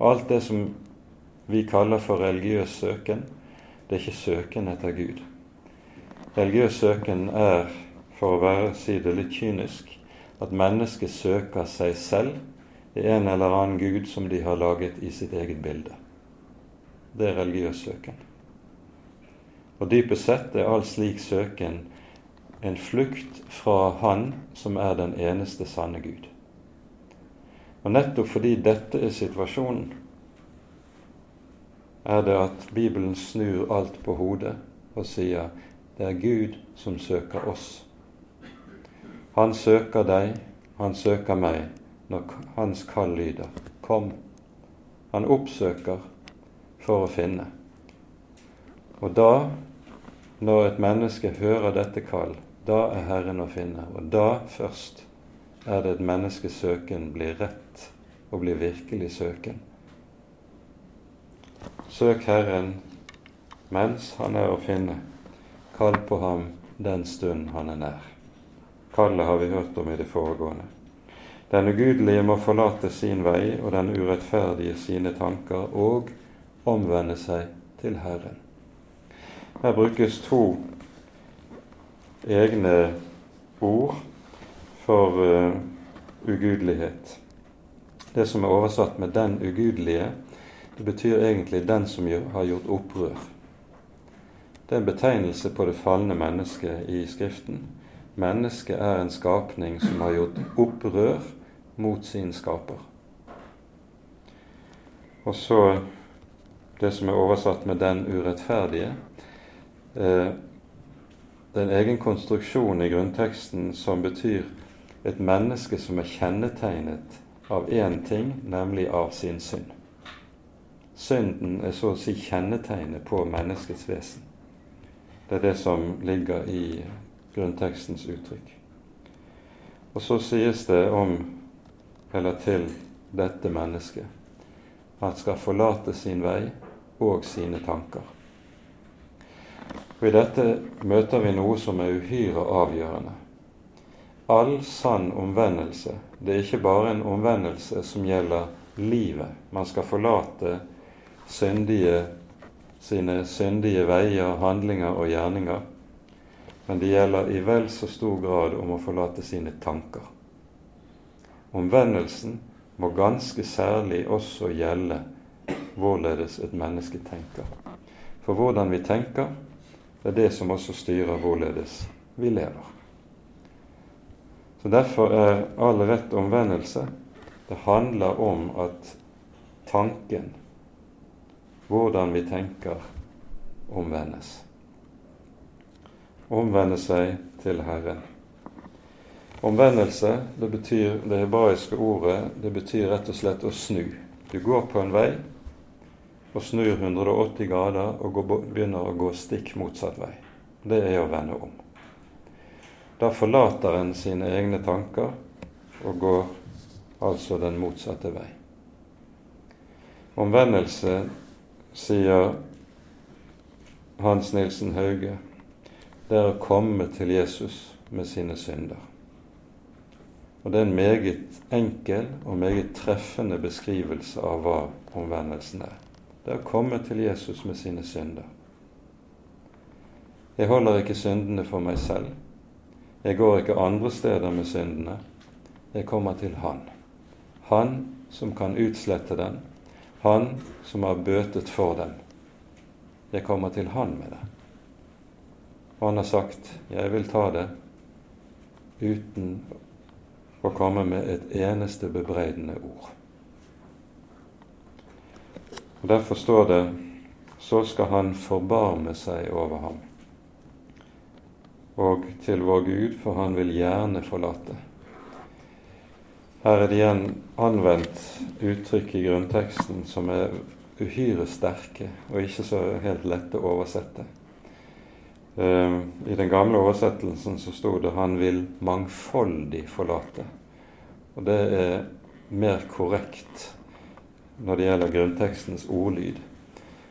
Alt det som vi kaller for religiøs søken, det er ikke søken etter Gud. Religiøs søken er, for å være, si det litt kynisk, at mennesket søker seg selv i en eller annen gud som de har laget i sitt eget bilde. Det er religiøs søken. Og dypest sett er all slik søken en flukt fra Han som er den eneste sanne Gud. Og nettopp fordi dette er situasjonen, er det at Bibelen snur alt på hodet og sier det er Gud som søker oss. Han søker deg, han søker meg, når hans kall lyder 'Kom'. Han oppsøker for å finne. Og da, når et menneske hører dette kall, da er Herren å finne. Og da først er det et menneskes søken blir rett og blir virkelig søken. Søk Herren mens han er å finne. Kall på ham den stund han er nær. Kallet har vi hørt om i det foregående. Den ugudelige må forlate sin vei og den urettferdige sine tanker og omvende seg til Herren. Her brukes to egne ord for uh, ugudelighet. Det som er oversatt med 'den ugudelige', det betyr egentlig 'den som har gjort opprør'. Det er en betegnelse på det falne mennesket i Skriften. Mennesket er en skapning som har gjort opprør mot sin skaper. Og så det som er oversatt med 'den urettferdige'. Eh, en egen konstruksjon i grunnteksten som betyr et menneske som er kjennetegnet av én ting, nemlig av sin synd. Synden er så å si kjennetegnet på menneskets vesen. Det er det som ligger i grunntekstens uttrykk. Og så sies det om, eller til, dette mennesket at skal forlate sin vei og sine tanker. Og I dette møter vi noe som er uhyre avgjørende all sann omvendelse det er ikke bare en omvendelse som gjelder livet. Man skal forlate syndige, sine syndige veier, handlinger og gjerninger. Men det gjelder i vel så stor grad om å forlate sine tanker. Omvendelsen må ganske særlig også gjelde hvorledes et menneske tenker. For hvordan vi tenker, det er det som også styrer hvorledes vi lever. Så Derfor er all rett omvendelse det handler om at tanken, hvordan vi tenker, omvendes. Omvende seg til Herren. Omvendelse, det betyr det hebraiske ordet, det betyr rett og slett å snu. Du går på en vei og snur 180 grader og går, begynner å gå stikk motsatt vei. Det er å vende om. Da forlater en sine egne tanker og går altså den motsatte vei. Omvendelse, sier Hans Nilsen Hauge, det er å komme til Jesus med sine synder. Og Det er en meget enkel og meget treffende beskrivelse av hva omvendelsen er. Det er å komme til Jesus med sine synder. Jeg holder ikke syndene for meg selv. Jeg går ikke andre steder med syndene. Jeg kommer til Han. Han som kan utslette dem. Han som har bøtet for dem. Jeg kommer til Han med det. Og han har sagt 'Jeg vil ta det uten å komme med et eneste bebreidende ord. Og Derfor står det så skal han forbarme seg over ham. Og til vår Gud, for han vil gjerne forlate. Her er det igjen anvendt uttrykk i grunnteksten som er uhyre sterke og ikke så helt lette å oversette. Eh, I den gamle oversettelsen så sto det 'Han vil mangfoldig forlate'. Og det er mer korrekt når det gjelder grunntekstens ordlyd.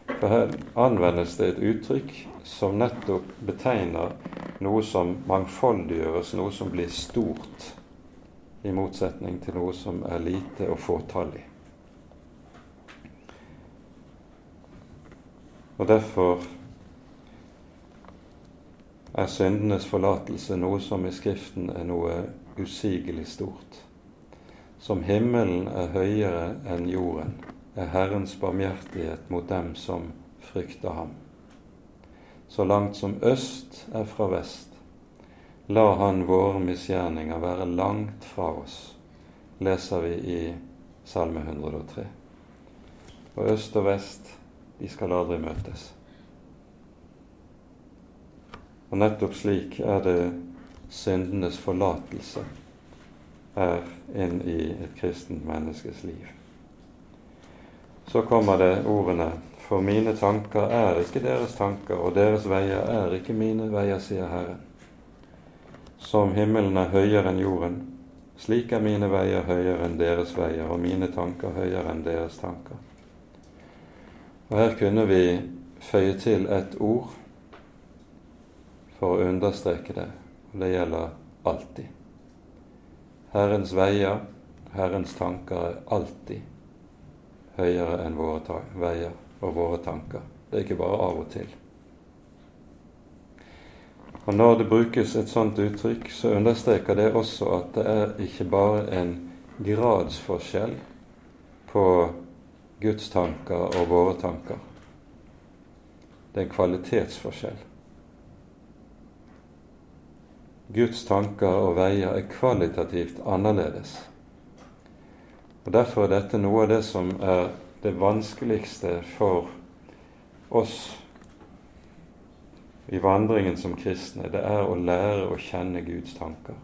For her anvendes det et uttrykk som nettopp betegner noe som mangfoldiggjøres, noe som blir stort, i motsetning til noe som er lite og fåtallig. Og derfor er syndenes forlatelse noe som i Skriften er noe usigelig stort. Som himmelen er høyere enn jorden, er Herrens barmhjertighet mot dem som frykter ham. Så langt som øst er fra vest, la Han våre misgjerninger være langt fra oss, leser vi i Salme 103. Og øst og vest, de skal aldri møtes. Og nettopp slik er det syndenes forlatelse er inn i et kristent menneskes liv. Så kommer det ordene For mine tanker er ikke deres tanker, og deres veier er ikke mine veier, sier Herren. Som himmelen er høyere enn jorden, slik er mine veier høyere enn deres veier, og mine tanker høyere enn deres tanker. Og Her kunne vi føye til et ord for å understreke det, og det gjelder alltid. Herrens veier, Herrens tanker er alltid høyere enn våre veier og våre tanker. Det er ikke bare av og til. Og Når det brukes et sånt uttrykk, så understreker det også at det er ikke bare en gradsforskjell på Guds tanker og våre tanker. Det er en kvalitetsforskjell. Guds tanker og veier er kvalitativt annerledes. Og Derfor er dette noe av det som er det vanskeligste for oss i vandringen som kristne. Det er å lære å kjenne Guds tanker.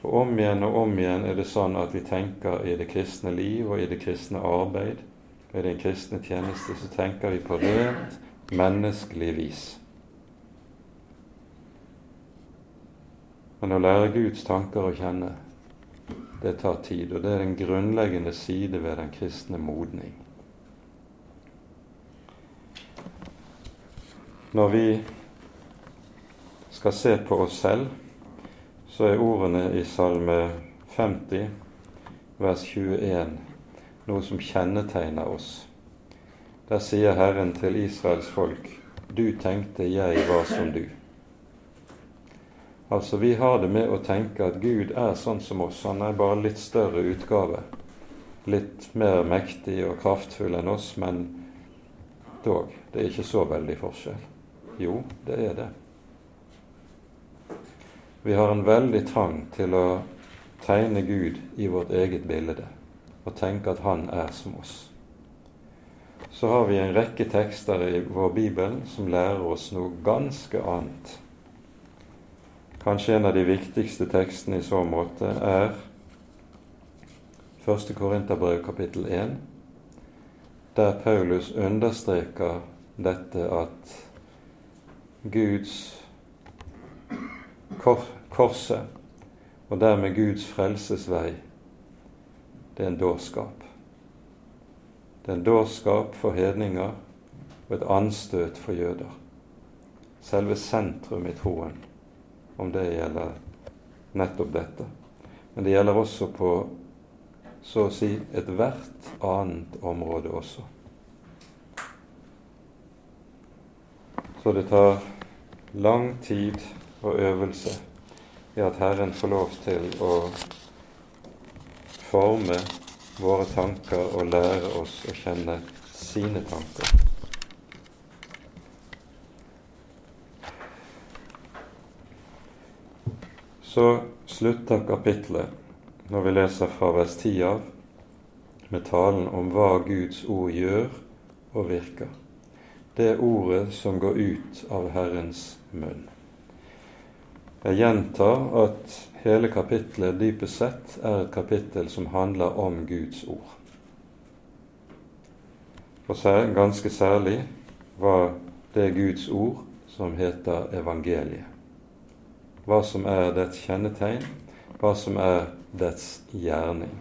For om igjen og om igjen er det sånn at vi tenker i det kristne liv og i det kristne arbeid og i den kristne tjeneste, så tenker vi på rent menneskelig vis. Men å lære Guds tanker å kjenne, det tar tid, og det er den grunnleggende side ved den kristne modning. Når vi skal se på oss selv, så er ordene i Salme 50, vers 21, noe som kjennetegner oss. Der sier Herren til Israels folk, du tenkte jeg var som du. Altså, vi har det med å tenke at Gud er sånn som oss. Han er bare litt større utgave. Litt mer mektig og kraftfull enn oss, men dog, det er ikke så veldig forskjell. Jo, det er det. Vi har en veldig trang til å tegne Gud i vårt eget bilde og tenke at Han er som oss. så har vi en rekke tekster i vår bibel som lærer oss noe ganske annet. Kanskje en av de viktigste tekstene i så måte er 1. Korinterbrev kapittel 1, der Paulus understreker dette at Guds korset, og dermed Guds frelsesvei, det er en dårskap. Det er en dårskap for hedninger og et anstøt for jøder. Selve sentrum i troen, om det gjelder nettopp dette. Men det gjelder også på så å si ethvert annet område også. Så det tar lang tid og øvelse i at Herren får lov til å forme våre tanker og lære oss å kjenne sine tanker. Så slutter kapitlet, når vi leser fra vers 10 av, med talen om hva Guds ord gjør og virker. Det ordet som går ut av Herrens munn. Jeg gjentar at hele kapitlet dypest sett er et kapittel som handler om Guds ord. Og ganske særlig var det Guds ord som heter evangeliet. Hva som er dets kjennetegn, hva som er dets gjerning.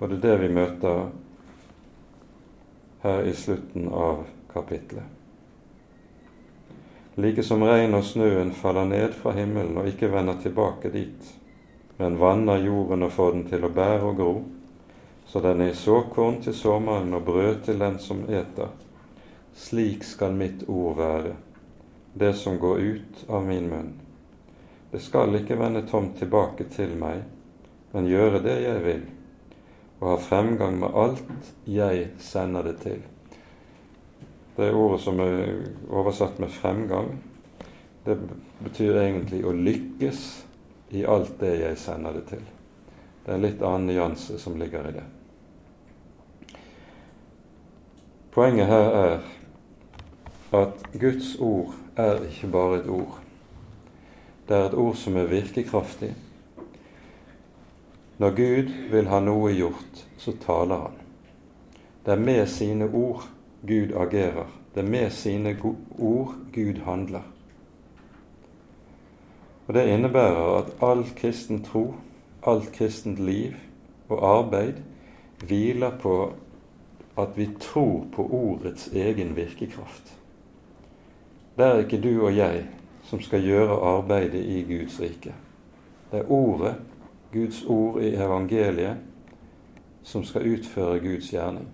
Og det er det vi møter her i slutten av kapitlet. Like som regn og snøen faller ned fra himmelen og ikke vender tilbake dit, men vanner jorden og får den til å bære og gro, så den er såkorn til sommeren og brød til den som eter. Slik skal mitt ord være, det som går ut av min munn. Det skal ikke vende tomt tilbake til meg, men gjøre det jeg vil, og ha fremgang med alt jeg sender det til. Det ordet som er oversatt med 'fremgang', det betyr egentlig å lykkes i alt det jeg sender det til. Det er en litt annen nyanse som ligger i det. Poenget her er at Guds ord er ikke bare et ord. Det er et ord som er virkekraftig. Når Gud vil ha noe gjort, så taler han. Det er med sine ord Gud agerer. Det er med sine ord Gud handler. Og Det innebærer at all kristen tro, alt kristent liv og arbeid hviler på at vi tror på ordets egen virkekraft. Det er ikke du og jeg som skal gjøre arbeidet i Guds rike. Det er ordet, Guds ord i evangeliet, som skal utføre Guds gjerning.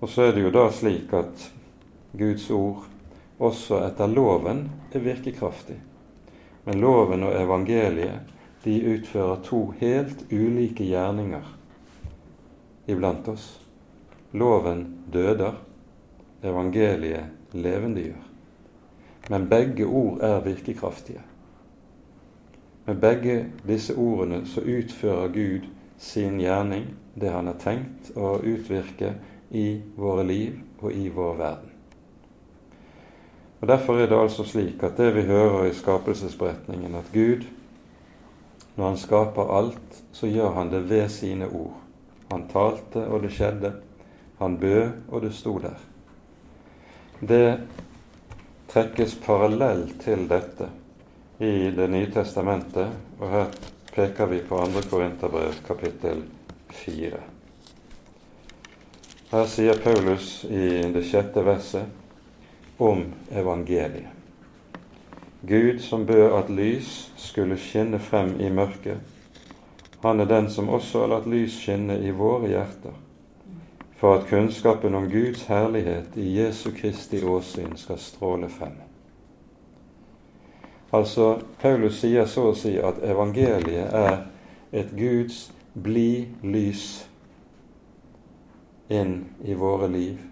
Og så er det jo da slik at Guds ord også etter loven er virkekraftig. Men loven og evangeliet de utfører to helt ulike gjerninger iblant oss. Loven døder, evangeliet levendegjør. Men begge ord er virkekraftige. Med begge disse ordene så utfører Gud sin gjerning, det han har tenkt å utvirke i våre liv og i vår verden. Og Derfor er det altså slik at det vi hører i skapelsesberetningen, at Gud, når Han skaper alt, så gjør Han det ved sine ord. Han talte, og det skjedde. Han bød, og det sto der. Det trekkes parallell til dette i Det nye testamentet, og her peker vi på 2. Korinterbrev kapittel 4. Her sier Paulus i det sjette verset om evangeliet. Gud som bød at lys skulle skinne frem i mørket, han er den som også har latt lys skinne i våre hjerter, for at kunnskapen om Guds herlighet i Jesu Kristi åsyn skal stråle frem. Altså, Paulus sier så å si at evangeliet er et Guds bli lys inn i våre liv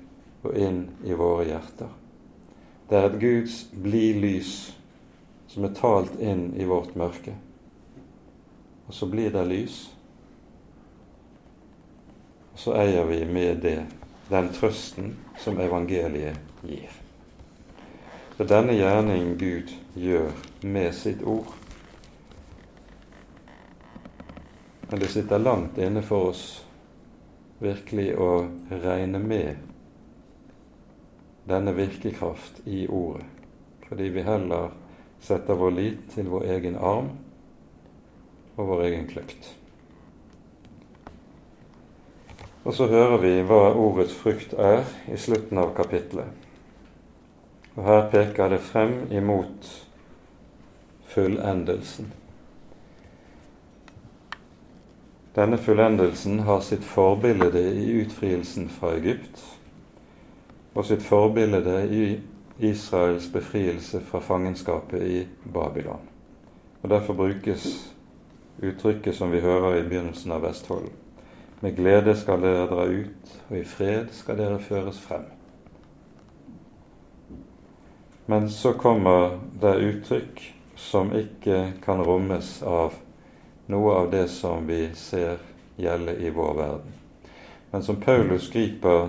og inn i våre hjerter. Det er et Guds bli lys som er talt inn i vårt mørke. Og så blir det lys. Så eier vi med det den trøsten som evangeliet gir. Så denne gjerning Gud gjør med sitt ord. Men det sitter langt inne for oss virkelig å regne med denne virkekraft i ordet, fordi vi heller setter vår lit til vår egen arm og vår egen kløkt. Og så hører vi hva ordets frukt er i slutten av kapittelet. Og her peker det frem imot fullendelsen. Denne fullendelsen har sitt forbilde i utfrielsen fra Egypt og sitt forbilde i Israels befrielse fra fangenskapet i Babylon. Og Derfor brukes uttrykket som vi hører i begynnelsen av Vestfold. Med glede skal dere dra ut, og i fred skal dere føres frem. Men så kommer det uttrykk som ikke kan rommes av noe av det som vi ser gjelde i vår verden, men som Paulus griper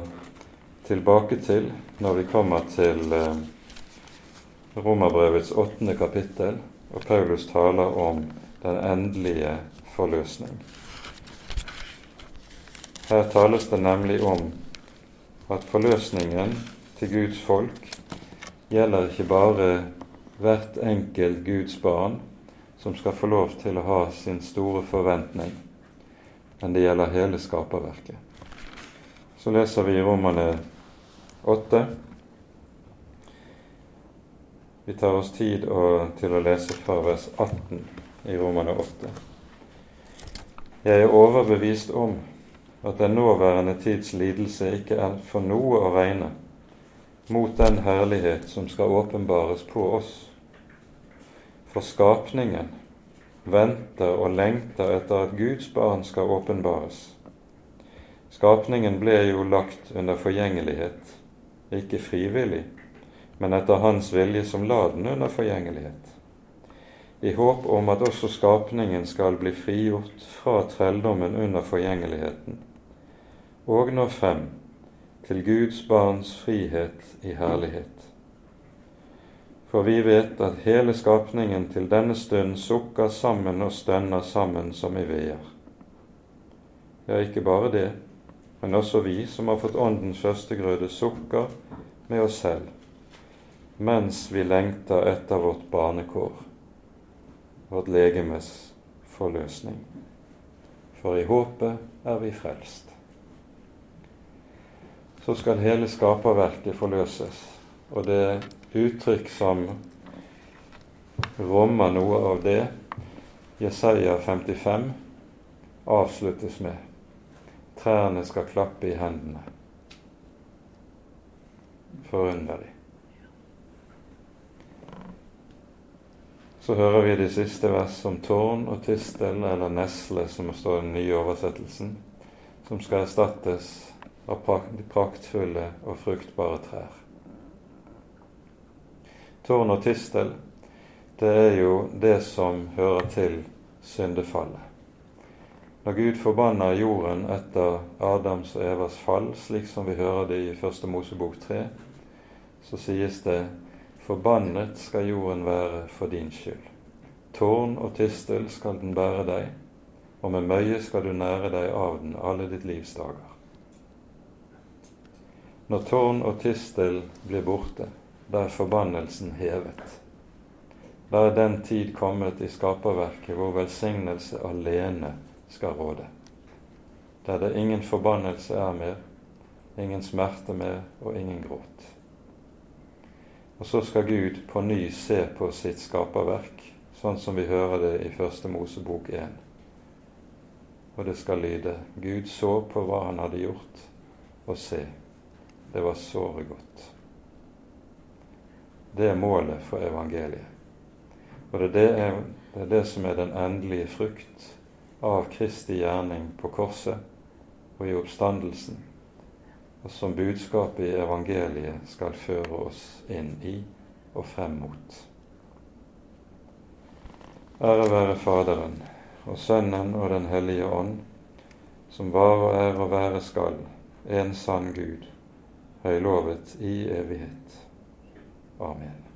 tilbake til når vi kommer til eh, Romerbrevets åttende kapittel, og Paulus taler om den endelige forløsning. Her tales det nemlig om at forløsningen til Guds folk gjelder ikke bare hvert enkelt Guds barn som skal få lov til å ha sin store forventning, men det gjelder hele skaperverket. Så leser vi i Romane 8. Vi tar oss tid til å lese fra vers 18 i Romane 8. Jeg er overbevist om at den nåværende tids lidelse ikke er for noe å regne mot den herlighet som skal åpenbares på oss. For skapningen venter og lengter etter at Guds barn skal åpenbares. Skapningen ble jo lagt under forgjengelighet, ikke frivillig, men etter Hans vilje som la den under forgjengelighet, i håp om at også skapningen skal bli frigjort fra trelldommen under forgjengeligheten, og nå frem til Guds barns frihet i herlighet. For vi vet at hele skapningen til denne stund sukker sammen og stønner sammen som i veer. Ja, ikke bare det, men også vi som har fått Åndens førstegrøde, sukker med oss selv, mens vi lengter etter vårt barnekår, vårt legemes forløsning. For i håpet er vi frelst så skal hele skaperverket forløses. Og det uttrykk som rommer noe av det, Jesaja 55, avsluttes med trærne skal klappe i hendene. Forunderlig. Så hører vi de siste vers om tårn og tistel, eller nesle, som står i den nye oversettelsen, som skal erstattes av praktfulle og fruktbare trær. Tårn og tistel, det er jo det som hører til syndefallet. Når Gud forbanner jorden etter Adams og Evas fall, slik som vi hører det i Første Mosebok 3, så sies det Forbannet skal jorden være for din skyld. Tårn og tistel skal den bære deg, og med møye skal du nære deg av den alle ditt livs dager. Når tårn og tistel blir borte, da er forbannelsen hevet. Da er den tid kommet i skaperverket hvor velsignelse alene skal råde. Der det ingen forbannelse er mer, ingen smerte mer og ingen gråt. Og så skal Gud på ny se på sitt skaperverk, sånn som vi hører det i Første Mosebok 1. Og det skal lyde Gud så på hva han hadde gjort, og se, det var såre godt. Det er målet for evangeliet. Og det er det, det er det, som er den endelige frukt av Kristi gjerning på korset og i oppstandelsen, og som budskapet i evangeliet skal føre oss inn i og frem mot. Ære være Faderen og Sønnen og Den hellige ånd, som var og er og være skal, en sann Gud, høylovet i evighet. Amen.